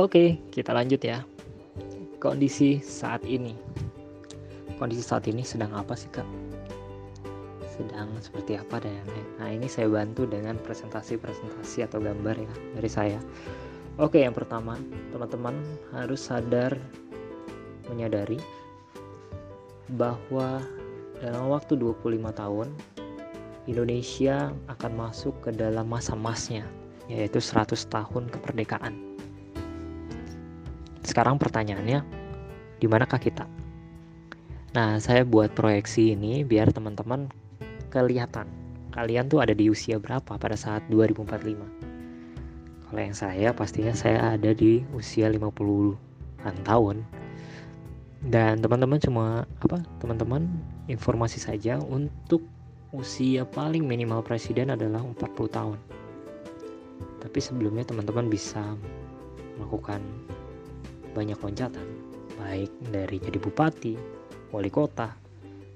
Oke, kita lanjut ya. Kondisi saat ini. Kondisi saat ini sedang apa sih, Kak? Sedang seperti apa dan Nah, ini saya bantu dengan presentasi-presentasi atau gambar ya dari saya. Oke, yang pertama, teman-teman harus sadar menyadari bahwa dalam waktu 25 tahun Indonesia akan masuk ke dalam masa emasnya yaitu 100 tahun kemerdekaan sekarang pertanyaannya, di manakah kita? Nah, saya buat proyeksi ini biar teman-teman kelihatan kalian tuh ada di usia berapa pada saat 2045. Kalau yang saya pastinya saya ada di usia 50-an tahun. Dan teman-teman cuma apa? Teman-teman informasi saja untuk usia paling minimal presiden adalah 40 tahun. Tapi sebelumnya teman-teman bisa melakukan banyak loncatan baik dari jadi bupati, wali kota,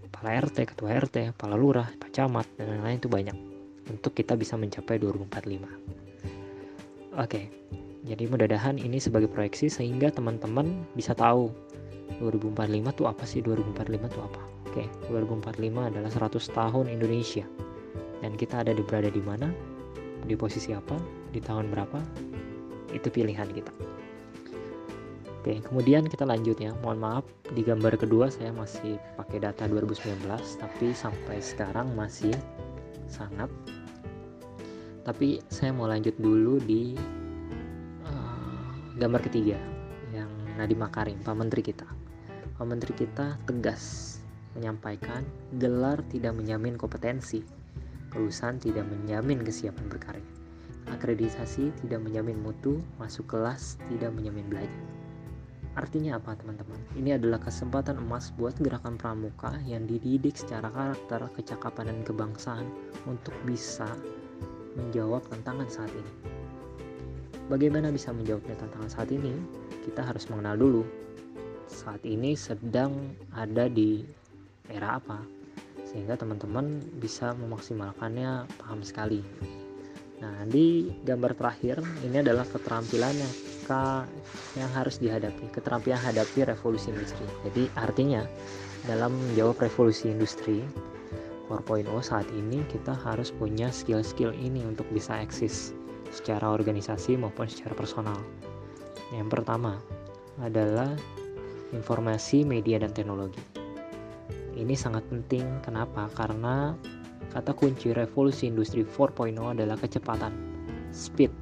kepala RT, ketua RT, kepala lurah, pak camat dan lain-lain itu banyak untuk kita bisa mencapai 2045. Oke, jadi mudah-mudahan ini sebagai proyeksi sehingga teman-teman bisa tahu 2045 itu apa sih 2045 itu apa. Oke, 2045 adalah 100 tahun Indonesia. Dan kita ada di berada di mana? Di posisi apa? Di tahun berapa? Itu pilihan kita. Oke, kemudian kita lanjut ya. Mohon maaf, di gambar kedua saya masih pakai data 2019, tapi sampai sekarang masih sangat. Tapi saya mau lanjut dulu di uh, gambar ketiga, yang Nadiem Makarim, Pak Menteri kita. Pak Menteri kita tegas menyampaikan gelar tidak menjamin kompetensi, kelulusan tidak menjamin kesiapan berkarya, akreditasi tidak menjamin mutu, masuk kelas tidak menjamin belajar Artinya apa teman-teman? Ini adalah kesempatan emas buat gerakan pramuka yang dididik secara karakter, kecakapan, dan kebangsaan untuk bisa menjawab tantangan saat ini. Bagaimana bisa menjawabnya tantangan saat ini? Kita harus mengenal dulu saat ini sedang ada di era apa sehingga teman-teman bisa memaksimalkannya paham sekali. Nah, di gambar terakhir ini adalah keterampilan yang yang harus dihadapi, keterampilan hadapi revolusi industri. Jadi artinya dalam menjawab revolusi industri 4.0 saat ini kita harus punya skill-skill ini untuk bisa eksis secara organisasi maupun secara personal. Yang pertama adalah informasi, media, dan teknologi. Ini sangat penting, kenapa? Karena kata kunci revolusi industri 4.0 adalah kecepatan, speed,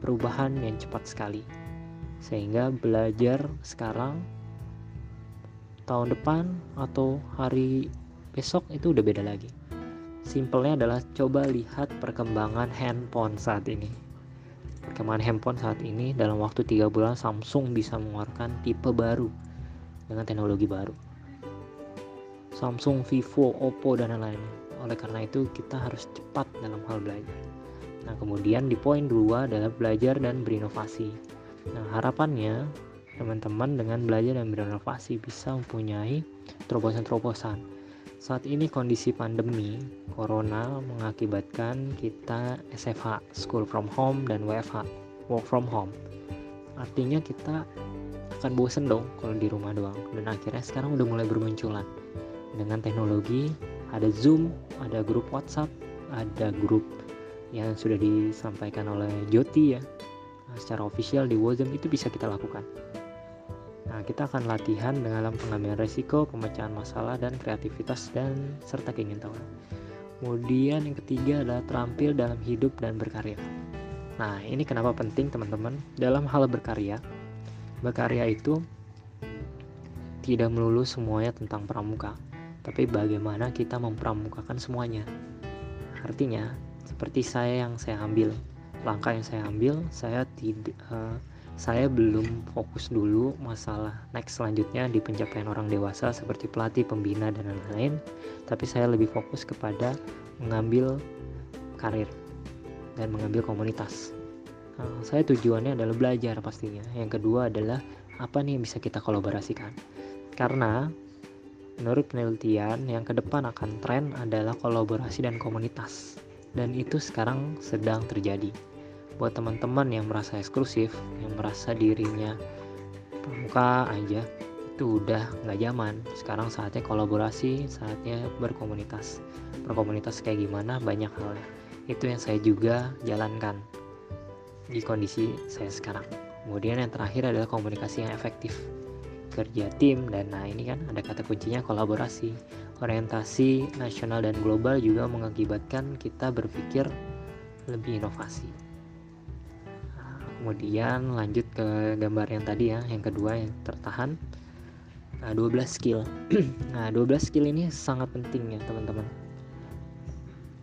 perubahan yang cepat sekali. Sehingga belajar sekarang tahun depan atau hari besok itu udah beda lagi. Simpelnya adalah coba lihat perkembangan handphone saat ini. Perkembangan handphone saat ini dalam waktu 3 bulan Samsung bisa mengeluarkan tipe baru dengan teknologi baru. Samsung, Vivo, Oppo dan lain-lain. Oleh karena itu kita harus cepat dalam hal belajar. Nah, kemudian di poin dua adalah belajar dan berinovasi. Nah, harapannya teman-teman dengan belajar dan berinovasi bisa mempunyai terobosan-terobosan. Saat ini kondisi pandemi corona mengakibatkan kita SFH, school from home dan WFH, work from home. Artinya kita akan bosen dong kalau di rumah doang. Dan akhirnya sekarang udah mulai bermunculan dengan teknologi ada Zoom, ada grup WhatsApp, ada grup yang sudah disampaikan oleh Joti ya nah, secara official di Wozem itu bisa kita lakukan. Nah, kita akan latihan dalam pengambilan resiko, pemecahan masalah, dan kreativitas dan serta keingintahuan. Kemudian yang ketiga adalah terampil dalam hidup dan berkarya. Nah, ini kenapa penting teman-teman dalam hal berkarya. Berkarya itu tidak melulu semuanya tentang pramuka, tapi bagaimana kita mempramukakan semuanya. Artinya, seperti saya yang saya ambil langkah yang saya ambil saya tidak uh, saya belum fokus dulu masalah next selanjutnya di pencapaian orang dewasa seperti pelatih, pembina dan lain-lain, tapi saya lebih fokus kepada mengambil karir dan mengambil komunitas. Uh, saya tujuannya adalah belajar pastinya. Yang kedua adalah apa nih yang bisa kita kolaborasikan. Karena menurut penelitian yang ke depan akan tren adalah kolaborasi dan komunitas dan itu sekarang sedang terjadi. buat teman-teman yang merasa eksklusif yang merasa dirinya pramuka aja itu udah nggak zaman. Sekarang saatnya kolaborasi saatnya berkomunitas. Berkomunitas kayak gimana? Banyak hal. Itu yang saya juga jalankan di kondisi saya sekarang. Kemudian yang terakhir adalah komunikasi yang efektif. Kerja tim dan nah ini kan ada kata kuncinya kolaborasi orientasi nasional dan global juga mengakibatkan kita berpikir lebih inovasi. Kemudian lanjut ke gambar yang tadi ya yang kedua yang tertahan. Nah 12 skill. Nah 12 skill ini sangat penting ya teman-teman.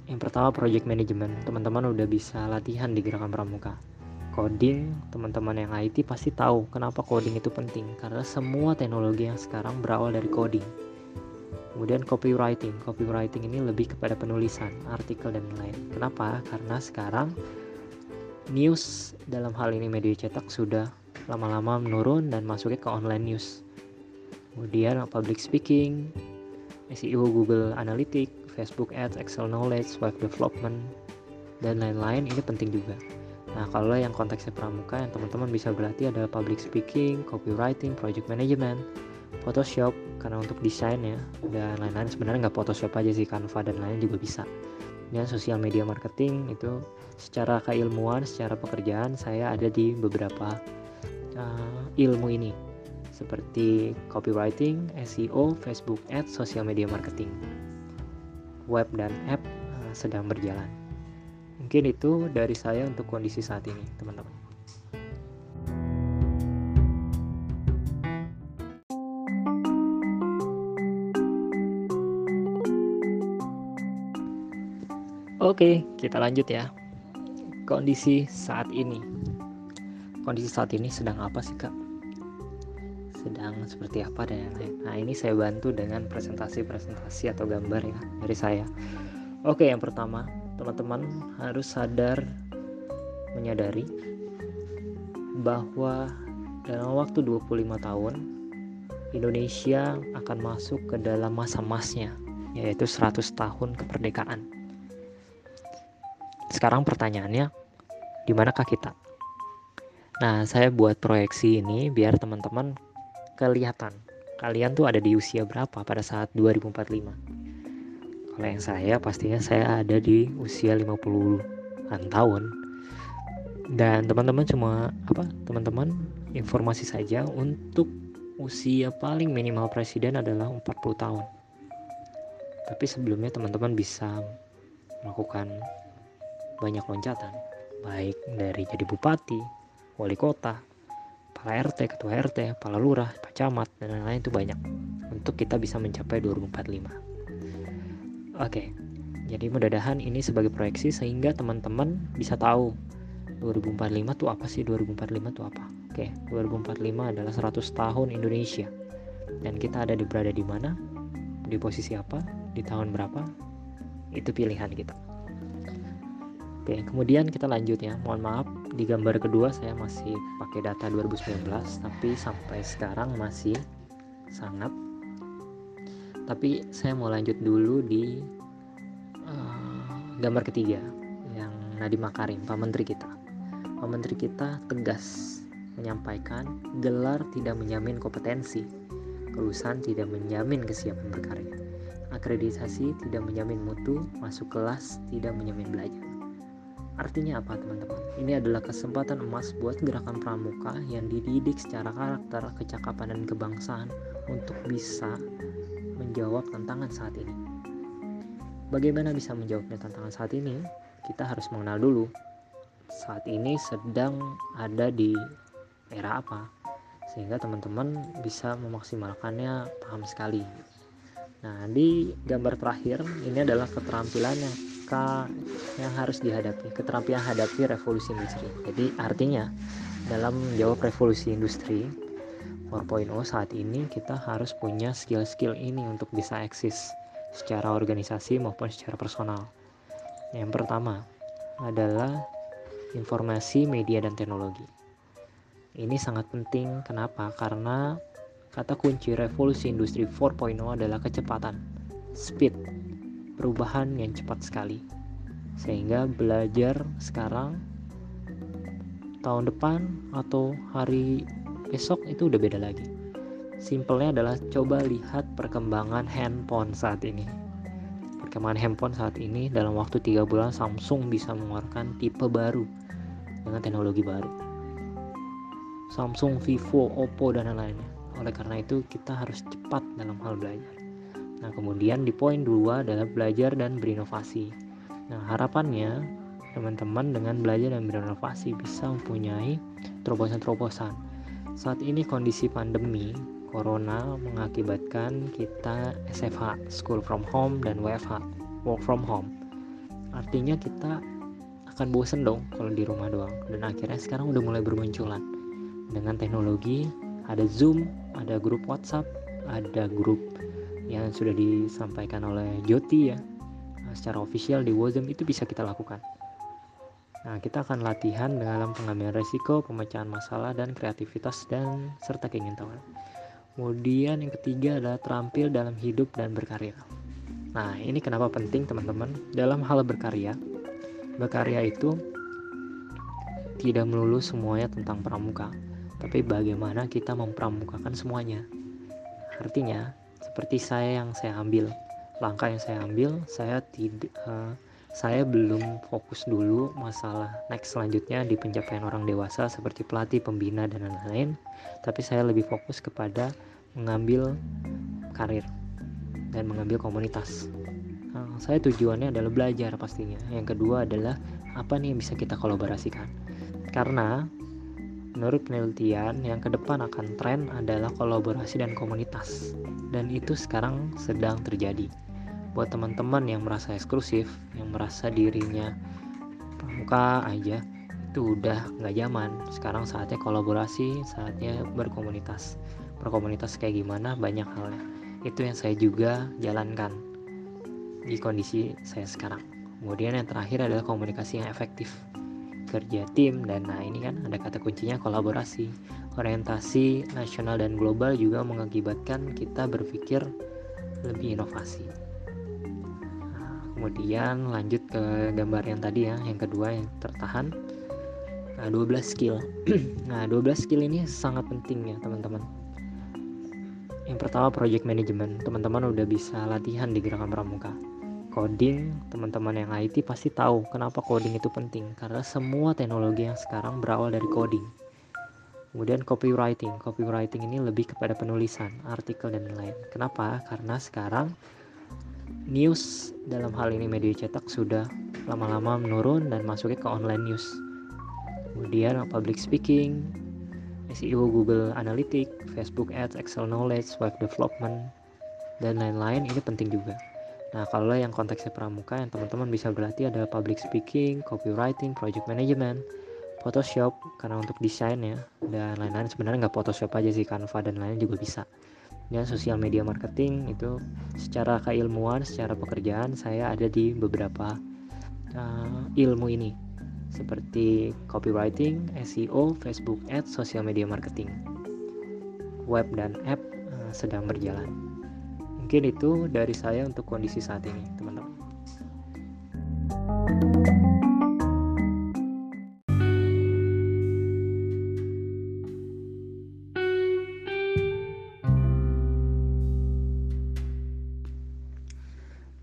Yang pertama project management. Teman-teman udah bisa latihan di gerakan pramuka. Coding teman-teman yang IT pasti tahu kenapa coding itu penting. Karena semua teknologi yang sekarang berawal dari coding kemudian copywriting. Copywriting ini lebih kepada penulisan artikel dan lain kenapa? Karena sekarang news dalam hal ini media cetak sudah lama-lama menurun dan masuknya ke online news. Kemudian public speaking SEO Google Analytics Facebook Ads Excel Knowledge Web Development dan lain-lain ini penting juga. Nah, kalau yang konteksnya pramuka yang teman-teman bisa berlatih adalah public speaking, copywriting, project management, Photoshop karena untuk desain ya dan lain-lain sebenarnya nggak Photoshop aja sih Canva dan lain juga bisa. Dan sosial media marketing itu secara keilmuan, secara pekerjaan saya ada di beberapa uh, ilmu ini seperti copywriting, SEO, Facebook Ads, sosial media marketing, web dan app uh, sedang berjalan. Mungkin itu dari saya untuk kondisi saat ini, teman-teman. Oke, kita lanjut ya. Kondisi saat ini. Kondisi saat ini sedang apa sih, Kak? Sedang seperti apa dan lain-lain. Nah, ini saya bantu dengan presentasi-presentasi atau gambar ya dari saya. Oke, yang pertama, teman-teman harus sadar menyadari bahwa dalam waktu 25 tahun Indonesia akan masuk ke dalam masa emasnya yaitu 100 tahun kemerdekaan. Sekarang pertanyaannya di manakah kita? Nah, saya buat proyeksi ini biar teman-teman kelihatan. Kalian tuh ada di usia berapa pada saat 2045 kalau yang saya pastinya saya ada di usia 50-an tahun. Dan teman-teman cuma apa teman-teman informasi saja untuk usia paling minimal presiden adalah 40 tahun. Tapi sebelumnya teman-teman bisa melakukan banyak loncatan baik dari jadi bupati wali kota kepala RT, ketua RT, kepala lurah, pak camat dan lain-lain itu banyak untuk kita bisa mencapai 2045 Oke, jadi mudah-mudahan ini sebagai proyeksi sehingga teman-teman bisa tahu 2045 tuh apa sih 2045 tuh apa. Oke, 2045 adalah 100 tahun Indonesia. Dan kita ada di berada di mana? Di posisi apa? Di tahun berapa? Itu pilihan kita. Oke, kemudian kita lanjut ya. Mohon maaf di gambar kedua saya masih pakai data 2019 tapi sampai sekarang masih sangat. Tapi saya mau lanjut dulu di uh, gambar ketiga yang Nadiem Makarim Pak Menteri kita. Pak Menteri kita tegas menyampaikan gelar tidak menjamin kompetensi kelulusan tidak menjamin kesiapan berkarya akreditasi tidak menjamin mutu masuk kelas tidak menjamin belajar Artinya apa teman-teman? Ini adalah kesempatan emas buat gerakan pramuka yang dididik secara karakter, kecakapan, dan kebangsaan untuk bisa menjawab tantangan saat ini. Bagaimana bisa menjawabnya tantangan saat ini? Kita harus mengenal dulu saat ini sedang ada di era apa sehingga teman-teman bisa memaksimalkannya paham sekali. Nah, di gambar terakhir ini adalah keterampilan yang yang harus dihadapi, keterampilan hadapi revolusi industri. Jadi artinya dalam menjawab revolusi industri 4.0 saat ini kita harus punya skill-skill ini untuk bisa eksis secara organisasi maupun secara personal. Yang pertama adalah informasi, media, dan teknologi. Ini sangat penting, kenapa? Karena kata kunci revolusi industri 4.0 adalah kecepatan, speed, perubahan yang cepat sekali. Sehingga belajar sekarang tahun depan atau hari besok itu udah beda lagi. Simpelnya adalah coba lihat perkembangan handphone saat ini. Perkembangan handphone saat ini dalam waktu tiga bulan Samsung bisa mengeluarkan tipe baru dengan teknologi baru. Samsung, Vivo, Oppo dan lain-lainnya. Oleh karena itu kita harus cepat dalam hal belajar nah kemudian di poin dua adalah belajar dan berinovasi nah harapannya teman-teman dengan belajar dan berinovasi bisa mempunyai terobosan-terobosan saat ini kondisi pandemi Corona mengakibatkan kita SFH, School from Home, dan WFH, Work from Home. Artinya kita akan bosen dong kalau di rumah doang. Dan akhirnya sekarang udah mulai bermunculan. Dengan teknologi, ada Zoom, ada grup WhatsApp, ada grup yang sudah disampaikan oleh Joti ya. Secara official di WhatsApp itu bisa kita lakukan. Nah, kita akan latihan dalam pengambilan resiko, pemecahan masalah, dan kreativitas dan serta keingintahuan. Kemudian yang ketiga adalah terampil dalam hidup dan berkarya. Nah, ini kenapa penting teman-teman dalam hal berkarya. Berkarya itu tidak melulu semuanya tentang pramuka, tapi bagaimana kita mempramukakan semuanya. Artinya, seperti saya yang saya ambil, langkah yang saya ambil, saya tidak uh, saya belum fokus dulu masalah next selanjutnya di pencapaian orang dewasa seperti pelatih, pembina dan lain-lain, tapi saya lebih fokus kepada mengambil karir dan mengambil komunitas. Nah, saya tujuannya adalah belajar pastinya. Yang kedua adalah apa nih yang bisa kita kolaborasikan. Karena menurut penelitian yang ke depan akan tren adalah kolaborasi dan komunitas. Dan itu sekarang sedang terjadi. Buat teman-teman yang merasa eksklusif, yang merasa dirinya pramuka aja, itu udah nggak zaman. Sekarang saatnya kolaborasi, saatnya berkomunitas berkomunitas kayak gimana banyak halnya itu yang saya juga jalankan di kondisi saya sekarang kemudian yang terakhir adalah komunikasi yang efektif kerja tim dan nah ini kan ada kata kuncinya kolaborasi. Orientasi nasional dan global juga mengakibatkan kita berpikir lebih inovasi. Nah, kemudian lanjut ke gambar yang tadi ya yang kedua yang tertahan. Nah 12 skill. Nah 12 skill ini sangat penting ya teman-teman. Yang pertama project management, teman-teman udah bisa latihan di gerakan pramuka. Coding, teman-teman yang IT pasti tahu kenapa coding itu penting karena semua teknologi yang sekarang berawal dari coding. Kemudian copywriting, copywriting ini lebih kepada penulisan, artikel dan lain-lain. Kenapa? Karena sekarang news dalam hal ini media cetak sudah lama-lama menurun dan masuknya ke online news. Kemudian public speaking, SEO Google Analytics, Facebook Ads, Excel Knowledge, Web Development, dan lain-lain ini penting juga. Nah, kalau yang konteksnya pramuka yang teman-teman bisa berlatih adalah public speaking, copywriting, project management, Photoshop karena untuk desain ya dan lain-lain sebenarnya nggak Photoshop aja sih Canva dan lain lain juga bisa. Dan sosial media marketing itu secara keilmuan, secara pekerjaan saya ada di beberapa uh, ilmu ini seperti copywriting, SEO, Facebook Ads, social media marketing. Web dan app uh, sedang berjalan. Mungkin itu dari saya untuk kondisi saat ini, teman-teman.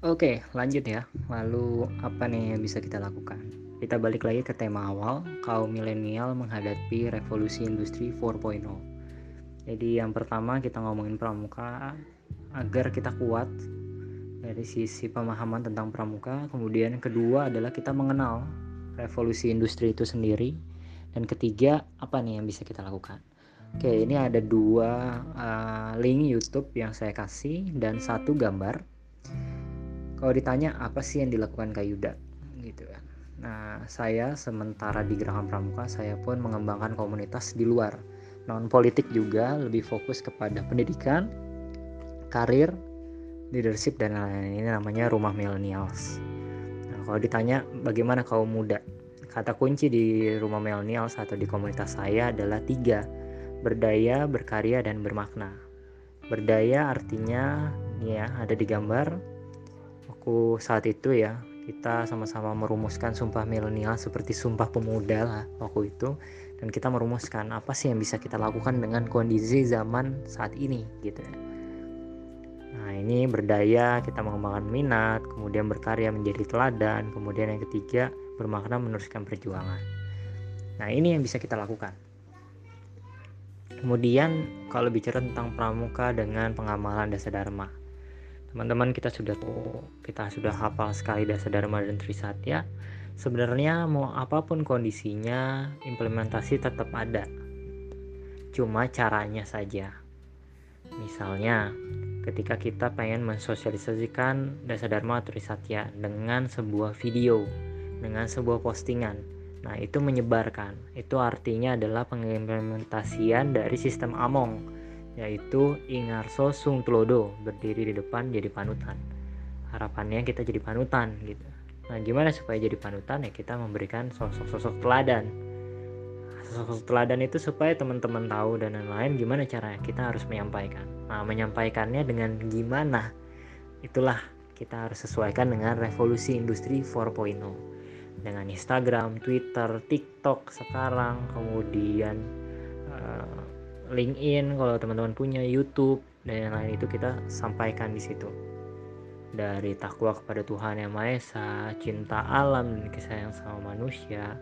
Oke, lanjut ya. Lalu apa nih yang bisa kita lakukan? Kita balik lagi ke tema awal, kaum milenial menghadapi revolusi industri 4.0. Jadi yang pertama kita ngomongin pramuka agar kita kuat dari sisi pemahaman tentang pramuka. Kemudian kedua adalah kita mengenal revolusi industri itu sendiri. Dan ketiga apa nih yang bisa kita lakukan? Oke, ini ada dua uh, link YouTube yang saya kasih dan satu gambar. Kalau ditanya apa sih yang dilakukan Kayuda, gitu kan? Nah, saya sementara di Gerakan Pramuka, saya pun mengembangkan komunitas di luar. Non politik juga lebih fokus kepada pendidikan, karir, leadership dan lain-lain. Ini namanya Rumah Millennials. Nah, kalau ditanya bagaimana kaum muda, kata kunci di Rumah Millennials atau di komunitas saya adalah tiga: berdaya, berkarya, dan bermakna. Berdaya artinya ya ada di gambar. Aku saat itu ya kita sama-sama merumuskan sumpah milenial seperti sumpah pemuda lah waktu itu dan kita merumuskan apa sih yang bisa kita lakukan dengan kondisi zaman saat ini gitu ya. Nah ini berdaya kita mengembangkan minat, kemudian berkarya menjadi teladan, kemudian yang ketiga bermakna meneruskan perjuangan. Nah ini yang bisa kita lakukan. Kemudian kalau bicara tentang pramuka dengan pengamalan dasa dharma teman-teman kita sudah tahu kita sudah hafal sekali dasar dharma dan trisatya sebenarnya mau apa pun kondisinya implementasi tetap ada cuma caranya saja misalnya ketika kita pengen mensosialisasikan dasar dharma trisatya dengan sebuah video dengan sebuah postingan. Nah itu menyebarkan. Itu artinya adalah pengimplementasian dari sistem Among yaitu Ingarso Sung Tulodo berdiri di depan jadi panutan. Harapannya kita jadi panutan gitu. Nah gimana supaya jadi panutan? Ya kita memberikan sosok-sosok teladan teladan itu supaya teman-teman tahu dan lain-lain gimana caranya kita harus menyampaikan. Nah menyampaikannya dengan gimana? Itulah kita harus sesuaikan dengan revolusi industri 4.0 dengan Instagram, Twitter, TikTok sekarang kemudian uh, LinkedIn kalau teman-teman punya YouTube dan yang lain itu kita sampaikan di situ. Dari takwa kepada Tuhan yang Maha Esa, cinta alam dan kesayang sama manusia,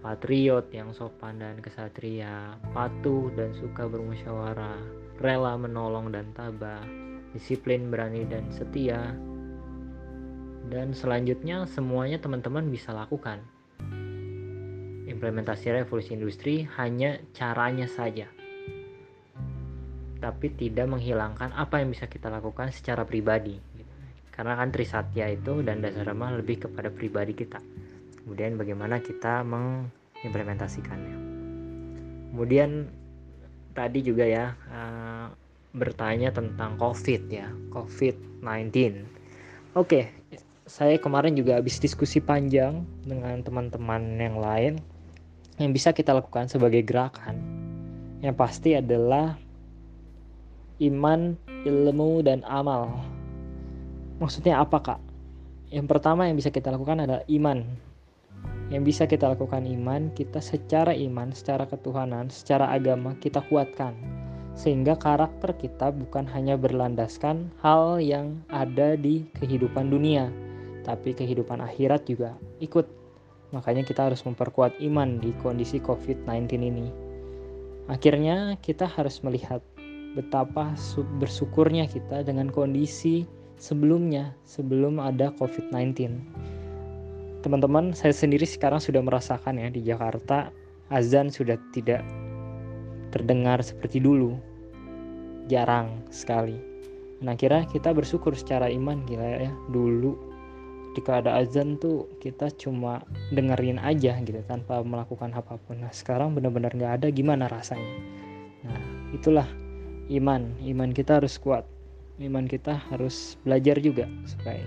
patriot yang sopan dan kesatria, patuh dan suka bermusyawarah, rela menolong dan tabah, disiplin, berani dan setia. Dan selanjutnya semuanya teman-teman bisa lakukan. Implementasi revolusi industri hanya caranya saja tapi tidak menghilangkan apa yang bisa kita lakukan secara pribadi karena kan Trisatya itu dan Dasarama lebih kepada pribadi kita kemudian bagaimana kita mengimplementasikannya kemudian tadi juga ya uh, bertanya tentang COVID ya COVID-19 oke saya kemarin juga habis diskusi panjang dengan teman-teman yang lain yang bisa kita lakukan sebagai gerakan yang pasti adalah iman, ilmu, dan amal. Maksudnya apa kak? Yang pertama yang bisa kita lakukan adalah iman. Yang bisa kita lakukan iman, kita secara iman, secara ketuhanan, secara agama kita kuatkan. Sehingga karakter kita bukan hanya berlandaskan hal yang ada di kehidupan dunia, tapi kehidupan akhirat juga ikut. Makanya kita harus memperkuat iman di kondisi COVID-19 ini. Akhirnya kita harus melihat betapa bersyukurnya kita dengan kondisi sebelumnya, sebelum ada COVID-19. Teman-teman, saya sendiri sekarang sudah merasakan ya di Jakarta, azan sudah tidak terdengar seperti dulu. Jarang sekali. Nah, kira kita bersyukur secara iman gila ya. Dulu ketika ada azan tuh kita cuma dengerin aja gitu tanpa melakukan apa pun. Nah, sekarang benar-benar nggak ada gimana rasanya. Nah, itulah iman iman kita harus kuat iman kita harus belajar juga supaya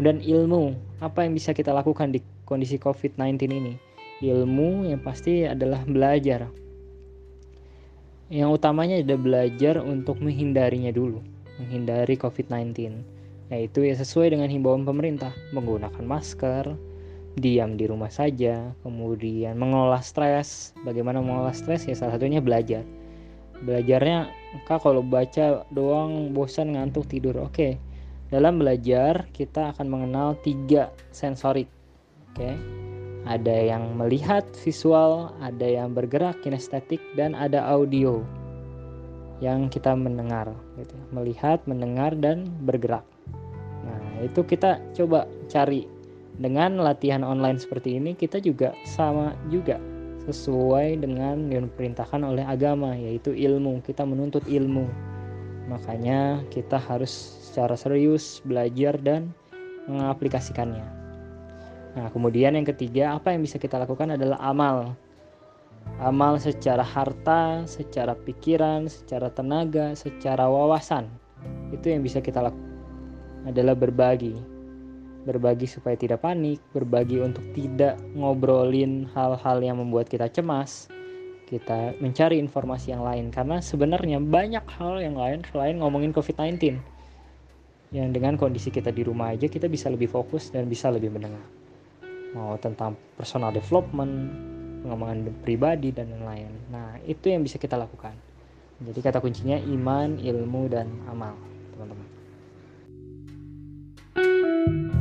dan ilmu apa yang bisa kita lakukan di kondisi COVID-19 ini? Ilmu yang pasti adalah belajar. Yang utamanya adalah belajar untuk menghindarinya dulu menghindari COVID-19 yaitu ya sesuai dengan himbauan pemerintah menggunakan masker diam di rumah saja kemudian mengolah stres. Bagaimana mengolah stres? Ya salah satunya belajar. Belajarnya kak kalau baca doang bosan ngantuk tidur oke dalam belajar kita akan mengenal tiga sensorik. Oke? Ada yang melihat visual ada yang bergerak kinestetik dan ada audio yang kita mendengar gitu. Melihat mendengar dan bergerak. Nah itu kita coba cari. Dengan latihan online seperti ini kita juga sama juga sesuai dengan yang diperintahkan oleh agama yaitu ilmu. Kita menuntut ilmu. Makanya kita harus secara serius belajar dan mengaplikasikannya. Nah kemudian yang ketiga apa yang bisa kita lakukan adalah amal. Amal secara harta secara pikiran secara tenaga secara wawasan. Itu yang bisa kita lakukan. Adalah berbagi. Berbagi supaya tidak panik, berbagi untuk tidak ngobrolin hal-hal yang membuat kita cemas. Kita mencari informasi yang lain. Karena sebenarnya banyak hal yang lain selain ngomongin COVID-19 yang dengan kondisi kita di rumah aja kita bisa lebih fokus dan bisa lebih mendengar. Mau tentang personal development pengembangan pribadi dan lain-lain. Nah itu yang bisa kita lakukan. Jadi kata kuncinya iman ilmu dan amal teman-teman. thank you